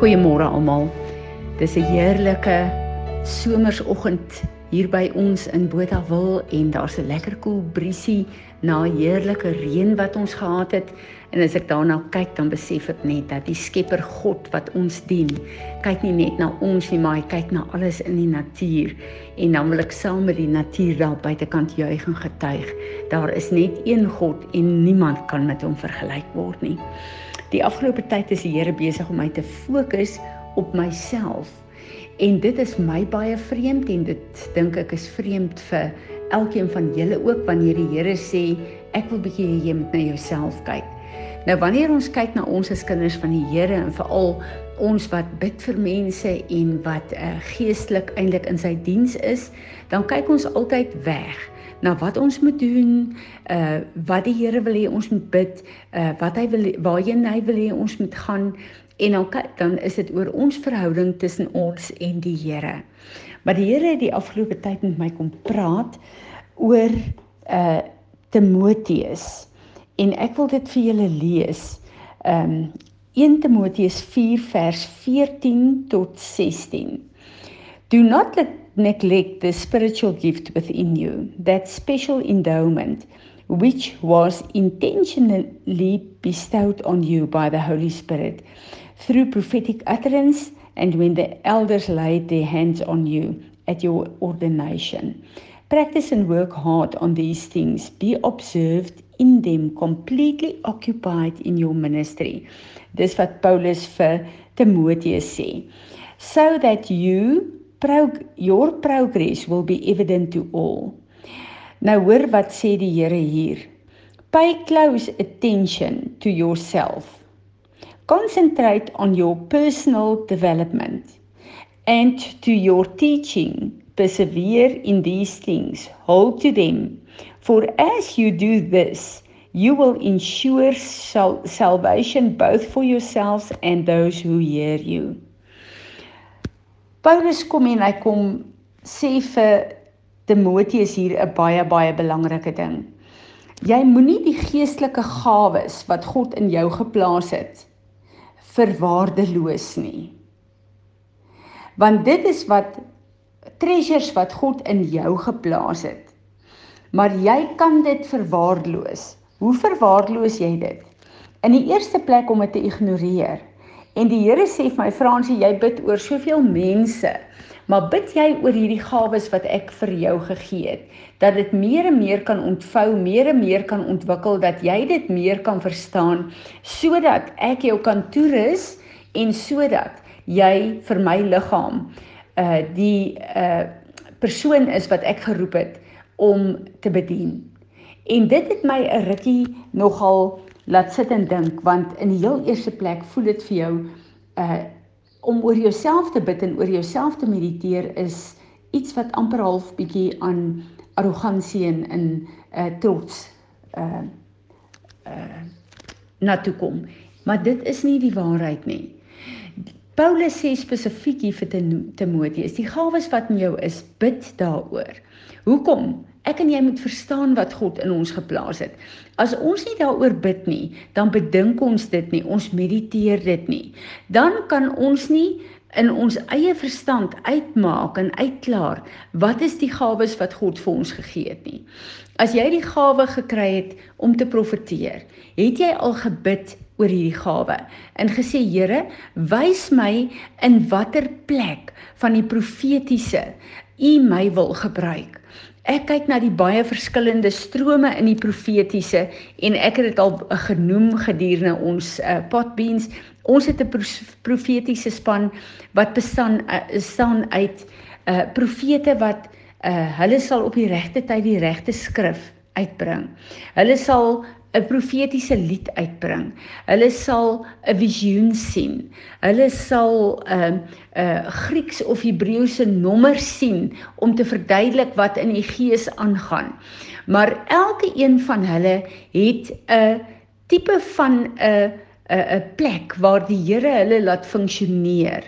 Goeiemôre almal. Dis 'n heerlike somersoggend hier by ons in Botawil en daar's 'n lekker koel briesie na heerlike reën wat ons gehad het. En as ek daarna kyk, dan besef ek net dat die Skepper God wat ons dien, kyk nie net na ons nie, maar hy kyk na alles in die natuur. En dan wil ek saam met die natuur daar buitekant juig en getuig. Daar is net een God en niemand kan met hom vergelyk word nie. Die afgelope tyd is die Here besig om my te fokus op myself. En dit is my baie vreemd en dit dink ek is vreemd vir elkeen van julle ook wanneer die Here sê ek wil bietjie hê jy moet na jouself kyk. Nou wanneer ons kyk na ons as kinders van die Here en veral ons wat bid vir mense en wat uh, geestelik eintlik in sy diens is, dan kyk ons altyd weg na wat ons moet doen, uh wat die Here wil hê ons moet bid, uh wat hy wil waarheen hy wil hê ons moet gaan en dan dan is dit oor ons verhouding tussen ons en die Here. Maar die Here het die afgelope tyd met my kom praat oor uh Timoteus en ek wil dit vir julle lees. Um 1 Timoteus 4 vers 14 tot 16. Do not let neglect the spiritual gift within you, that special endowment which was intentionally bestowed on you by the Holy Spirit through prophetic utterance and when the elders laid their hands on you at your ordination. Practice and work hard on these things. Be observed in them, completely occupied in your ministry. Dis wat Paulus vir Timoteus sê. So that you prog your progress will be evident to all. Nou hoor wat sê die Here hier. Pay close attention to yourself. Concentrate on your personal development and to your teaching. Persevere in these things. Hold to them. For as you do this, you will ensure sal salvation both for yourselves and those who hear you. Paulus kom en hy kom sê vir Timoteus hier 'n baie baie belangrike ding. Jy moenie die geestelike gawes wat God in jou geplaas het verwaardeloos nie. Want dit is wat treasures wat God in jou geplaas het. Maar jy kan dit verwaarloos. Hoe verwaarloos jy dit? In die eerste plek om dit te ignoreer. En die Here sê vir my Fransie, jy bid oor soveel mense, maar bid jy oor hierdie gawes wat ek vir jou gegee het, dat dit meer en meer kan ontvou, meer en meer kan ontwikkel, dat jy dit meer kan verstaan, sodat ek jou kan toerus en sodat jy vir my liggaam uh die uh persoon is wat ek geroep het om te bedien. En dit het my 'n rukkie nogal laat sit en dink want in die heel eerste plek voel dit vir jou uh om oor jouself te bid en oor jouself te mediteer is iets wat amper half bietjie aan arrogansie en in uh trots uh uh na toe kom. Maar dit is nie die waarheid nie. Paulus sê spesifiek hier vir Timoteus, die gawes wat in jou is, bid daaroor. Hoekom? Ek en jy moet verstaan wat God in ons geplaas het. As ons nie daaroor bid nie, dan bedink ons dit nie, ons mediteer dit nie. Dan kan ons nie in ons eie verstand uitmaak en uitklaar wat is die gawes wat God vir ons gegee het nie. As jy die gawe gekry het om te profeteer, het jy al gebid oor hierdie gawe en gesê Here, wys my in watter plek van die profetiese U my wil gebruik. Ek kyk na die baie verskillende strome in die profetiese en ek het dit al genoem gedurende ons uh, potbeans. Ons het 'n profetiese span wat bestaan uh, staan uit uh, profete wat uh, hulle sal op die regte tyd die regte skrif uitbring. Hulle sal 'n profetiese lied uitbring. Hulle sal 'n visioen sien. Hulle sal 'n uh, 'n uh, Grieks of Hebreëse nommer sien om te verduidelik wat in die gees aangaan. Maar elke een van hulle het 'n tipe van 'n 'n 'n plek waar die Here hulle laat funksioneer.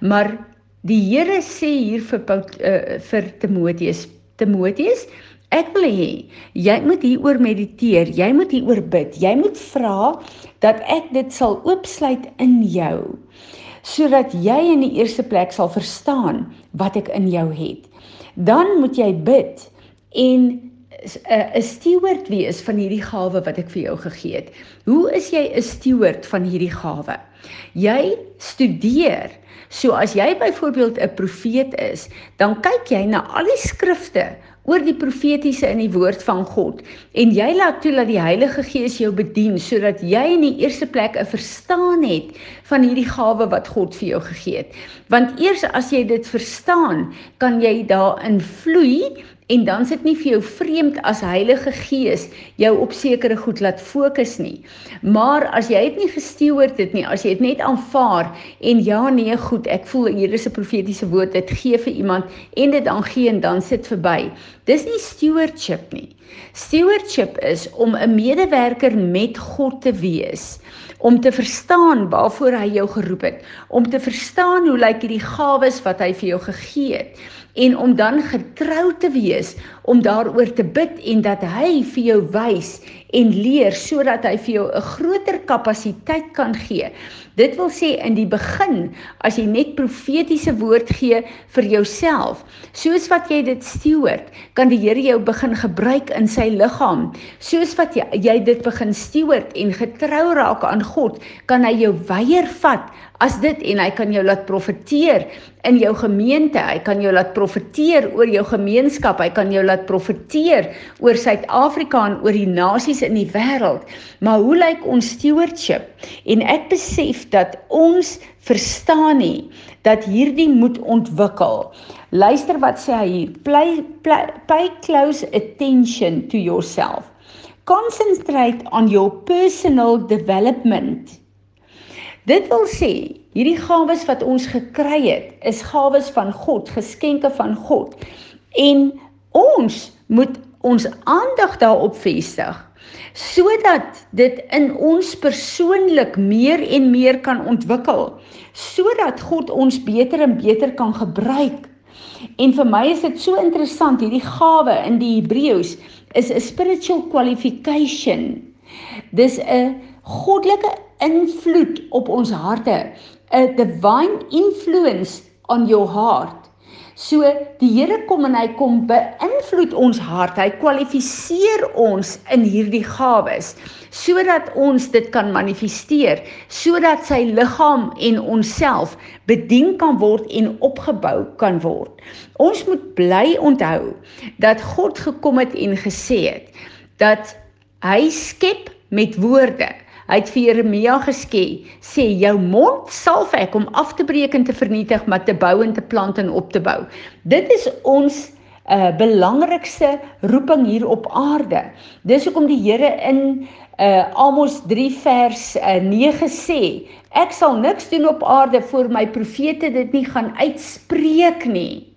Maar die Here sê hier vir uh, vir Timoteus, Timoteus, Ek wil hê jy moet hieroor mediteer, jy moet hieroor bid. Jy moet vra dat ek dit sal oopsluit in jou sodat jy in die eerste plek sal verstaan wat ek in jou het. Dan moet jy bid en 'n steward wees van hierdie gawe wat ek vir jou gegee het. Hoe is jy 'n steward van hierdie gawe? Jy studeer. So as jy byvoorbeeld 'n profeet is, dan kyk jy na al die skrifte oor die profetiese in die woord van God en jy laat toe dat die Heilige Gees jou bedien sodat jy in die eerste plek 'n verstaan het van hierdie gawe wat God vir jou gegee het. Want eers as jy dit verstaan, kan jy daarin vloei en dan sit nie vir jou vreemd as Heilige Gees jou op sekere goed laat fokus nie. Maar as jy dit nie gesteoord het nie, as jy dit net aanvaar en ja nee goed, ek voel hier is 'n profetiese woord, dit gee vir iemand en dit dan gee en dan sit verby. Dis nie stewardship nie. Stewardship is om 'n medewerker met God te wees om te verstaan waarvoor hy jou geroep het, om te verstaan hoe lyk hierdie gawes wat hy vir jou gegee het en om dan getrou te wees om daaroor te bid en dat hy vir jou wys en leer sodat hy vir jou 'n groter kapasiteit kan gee. Dit wil sê in die begin as jy net profetiese woord gee vir jouself, soos wat jy dit steward, kan die Here jou begin gebruik in sy liggaam. Soos wat jy, jy dit begin steward en getrou raak aan God, kan hy jou weier vat as dit en hy kan jou laat profeteer in jou gemeente, hy kan jou laat profeteer oor jou gemeenskap, hy kan jou laat profeteer oor Suid-Afrika en oor die nasies in die wêreld. Maar hoe lyk ons stewardship? En ek besef dat ons verstaan nie dat hierdie moet ontwikkel. Luister wat sê hy hier. Play, play, pay close attention to yourself. Concentrate on your personal development. Dit wil sê, hierdie gawes wat ons gekry het, is gawes van God, geskenke van God. En ons moet ons aandag daarop vestig sodat dit in ons persoonlik meer en meer kan ontwikkel, sodat God ons beter en beter kan gebruik. En vir my is dit so interessant hierdie gawe in die Hebreëus is 'n spiritual qualification. Dis 'n goddelike invloed op ons harte, 'n divine influence on your heart. So die Here kom en hy kom beïnvloed ons hart. Hy kwalifiseer ons in hierdie gawes sodat ons dit kan manifesteer, sodat sy liggaam en onsself bedien kan word en opgebou kan word. Ons moet bly onthou dat God gekom het en gesê het dat hy skep met woorde. Hy het vir Jeremia gesê, sê jou mond salf ek om af te breek en te vernietig, maar te bou en te plant en op te bou. Dit is ons uh belangrikste roeping hier op aarde. Dis hoekom die Here in uh Amos 3 vers uh, 9 sê, ek sal niks doen op aarde voor my profete dit nie gaan uitspreek nie.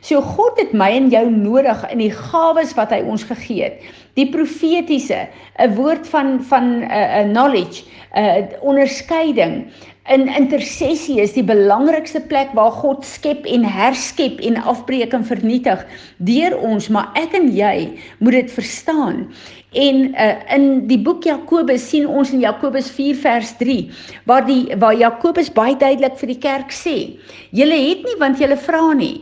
So God het my en jou nodig in die gawes wat hy ons gegee het. Die profetiese, 'n woord van van 'n uh, knowledge, 'n uh, onderskeiding. In intersessie is die belangrikste plek waar God skep en herskep en afbreek en vernietig deur ons, maar ek en jy moet dit verstaan. En uh, in die boek Jakobus sien ons in Jakobus 4 vers 3 waar die waar Jakobus baie duidelik vir die kerk sê: "Julle het nie want julle vra nie."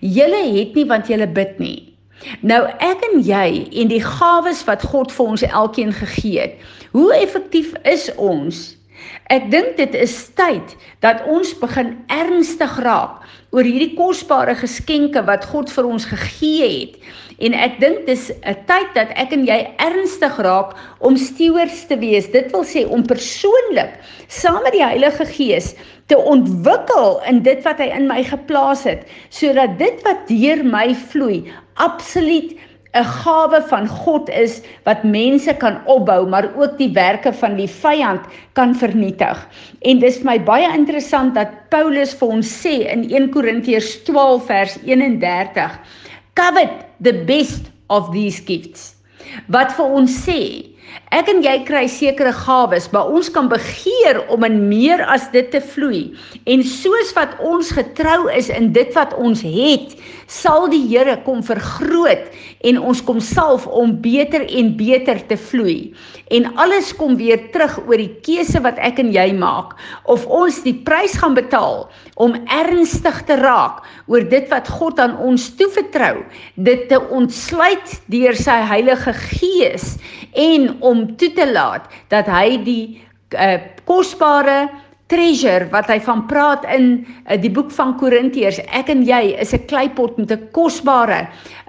Julle het nie want julle bid nie. Nou ek en jy en die gawes wat God vir ons elkeen gegee het. Hoe effektief is ons? Ek dink dit is tyd dat ons begin ernstig raak oor hierdie kosbare geskenke wat God vir ons gegee het. En ek dink dis 'n tyd dat ek en jy ernstig raak om stewards te wees. Dit wil sê om persoonlik saam met die Heilige Gees te ontwikkel in dit wat hy in my geplaas het, sodat dit wat deur my vloei absoluut 'n gawe van God is wat mense kan opbou, maar ook die werke van die vyand kan vernietig. En dis vir my baie interessant dat Paulus vir ons sê in 1 Korintiërs 12 vers 31, "Covet the best of these gifts." Wat vir ons sê Ek en jy kry sekere gawes, maar ons kan begeer om in meer as dit te vloei. En soos wat ons getrou is in dit wat ons het, sal die Here kom vergroot en ons kom salf om beter en beter te vloei. En alles kom weer terug oor die keuse wat ek en jy maak of ons die prys gaan betaal om ernstig te raak oor dit wat God aan ons toevertrou, dit te ontsluit deur sy Heilige Gees en om toe te laat dat hy die uh, kosbare treasure wat hy van praat in uh, die boek van Korintiërs ek en jy is 'n kleipot met 'n kosbare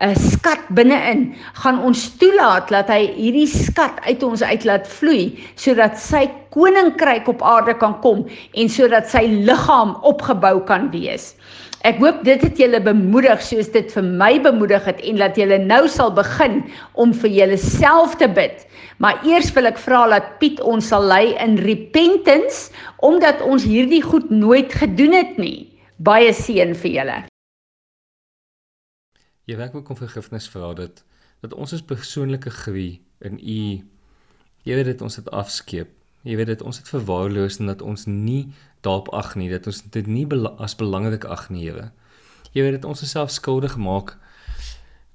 uh, skat binne-in gaan ons toelaat dat hy hierdie skat uit ons uit laat vloei sodat sy koninkryk op aarde kan kom en sodat sy liggaam opgebou kan wees Ek hoop dit het julle bemoedig soos dit vir my bemoedig het en dat julle nou sal begin om vir julleself te bid. Maar eers wil ek vra dat Piet ons sal lei in repentance omdat ons hierdie goed nooit gedoen het nie. Baie seën vir julle. Jy werk ook om vergifnis vra dat dat ons as persoonlike groei in u weet dit ons het afskeep. Jy weet dit ons het verwaarloos en dat ons nie daarop ag nie dat ons dit nie bela as belangrik ag nie, Here. Jy weet dit ons self skuldig maak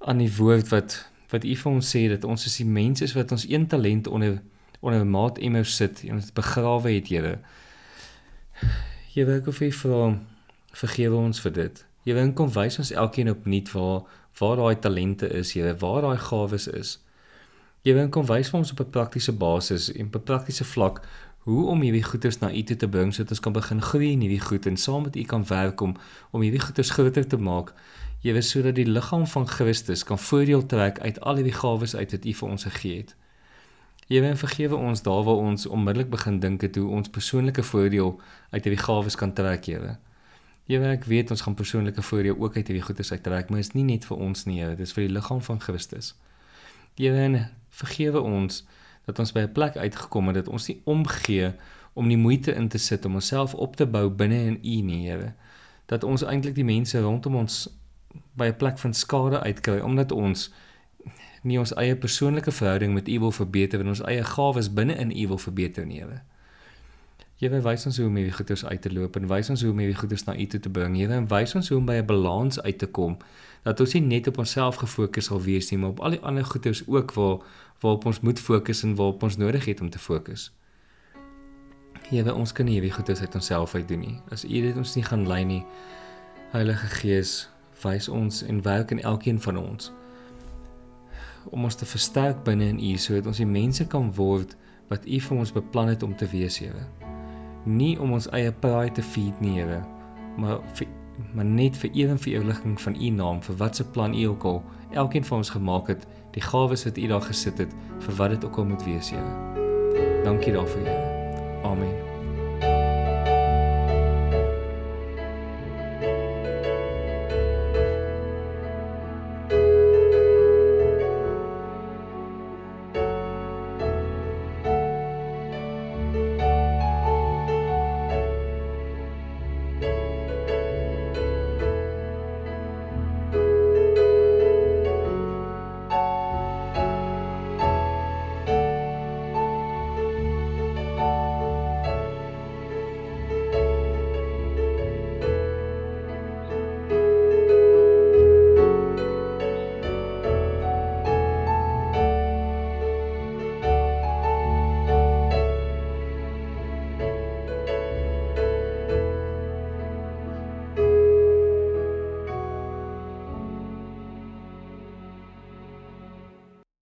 aan die woord wat wat U vir ons sê dat ons is die mense wat ons een talent onder onder maat emmer sit en dit begrawe het, Here. Jy wil of U vra vergewe ons vir dit. Jy wil kom wys ons elkeen opnuut waar waar daai talente is, Here, waar daai gawes is. Jy wil kom wys vir ons op 'n praktiese basis en op 'n praktiese vlak hoe om hierdie goeders na u toe te bring sodat ons kan begin groei in hierdie goed en saam met u kan werk om om hierdie goeders groter te maak. Jy weet sodat die liggaam van Christus kan voordeel trek uit al hierdie gawes uit wat u vir ons gegee het. Jy weet vergewe ons daar waar ons onmiddellik begin dink het hoe ons persoonlike voordeel uit hierdie gawes kan trek, Here. Jy weet ek weet ons gaan persoonlike voordeel ook uit hierdie goeders uittrek, maar dit is nie net vir ons nie, Here, dit is vir die liggaam van Christus. Weet vergewe ons dat ons by 'n plek uitgekom het dat ons nie omgee om die moeite in te sit om onsself op te bou binne in U nie, Here. Dat ons eintlik die mense rondom ons by 'n plek van skade uitkry omdat ons nie ons eie persoonlike verhouding met U wil verbeter en ons eie gawes binne in U wil verbeter nie, Here. Here wys ons hoe om hierdie goeders uit te loop en wys ons hoe om hierdie goeders na U toe te bring. Here, wys ons hoe om by 'n balans uit te kom dat ons nie net op onsself gefokus sal wees nie, maar op al die ander goeders ook waar waarop ons moet fokus en waarop ons nodig het om te fokus. Here, ons kan nie hierdie goeders uit onsself uit doen nie. As U dit ons nie gaan lei nie, Heilige Gees, wys ons en werk in elkeen van ons om ons te versterk binne in U sodat ons die mense kan word wat U vir ons beplan het om te wees, Here. Nie om ons eie pride te feed nie, Here, maar vir maar net vir ewe en vir ewiging van u naam vir wat se plan u ook al elkeen van ons gemaak het die gawes wat u daar gesit het vir wat dit ook al moet wees Here. Dankie daarvoor Here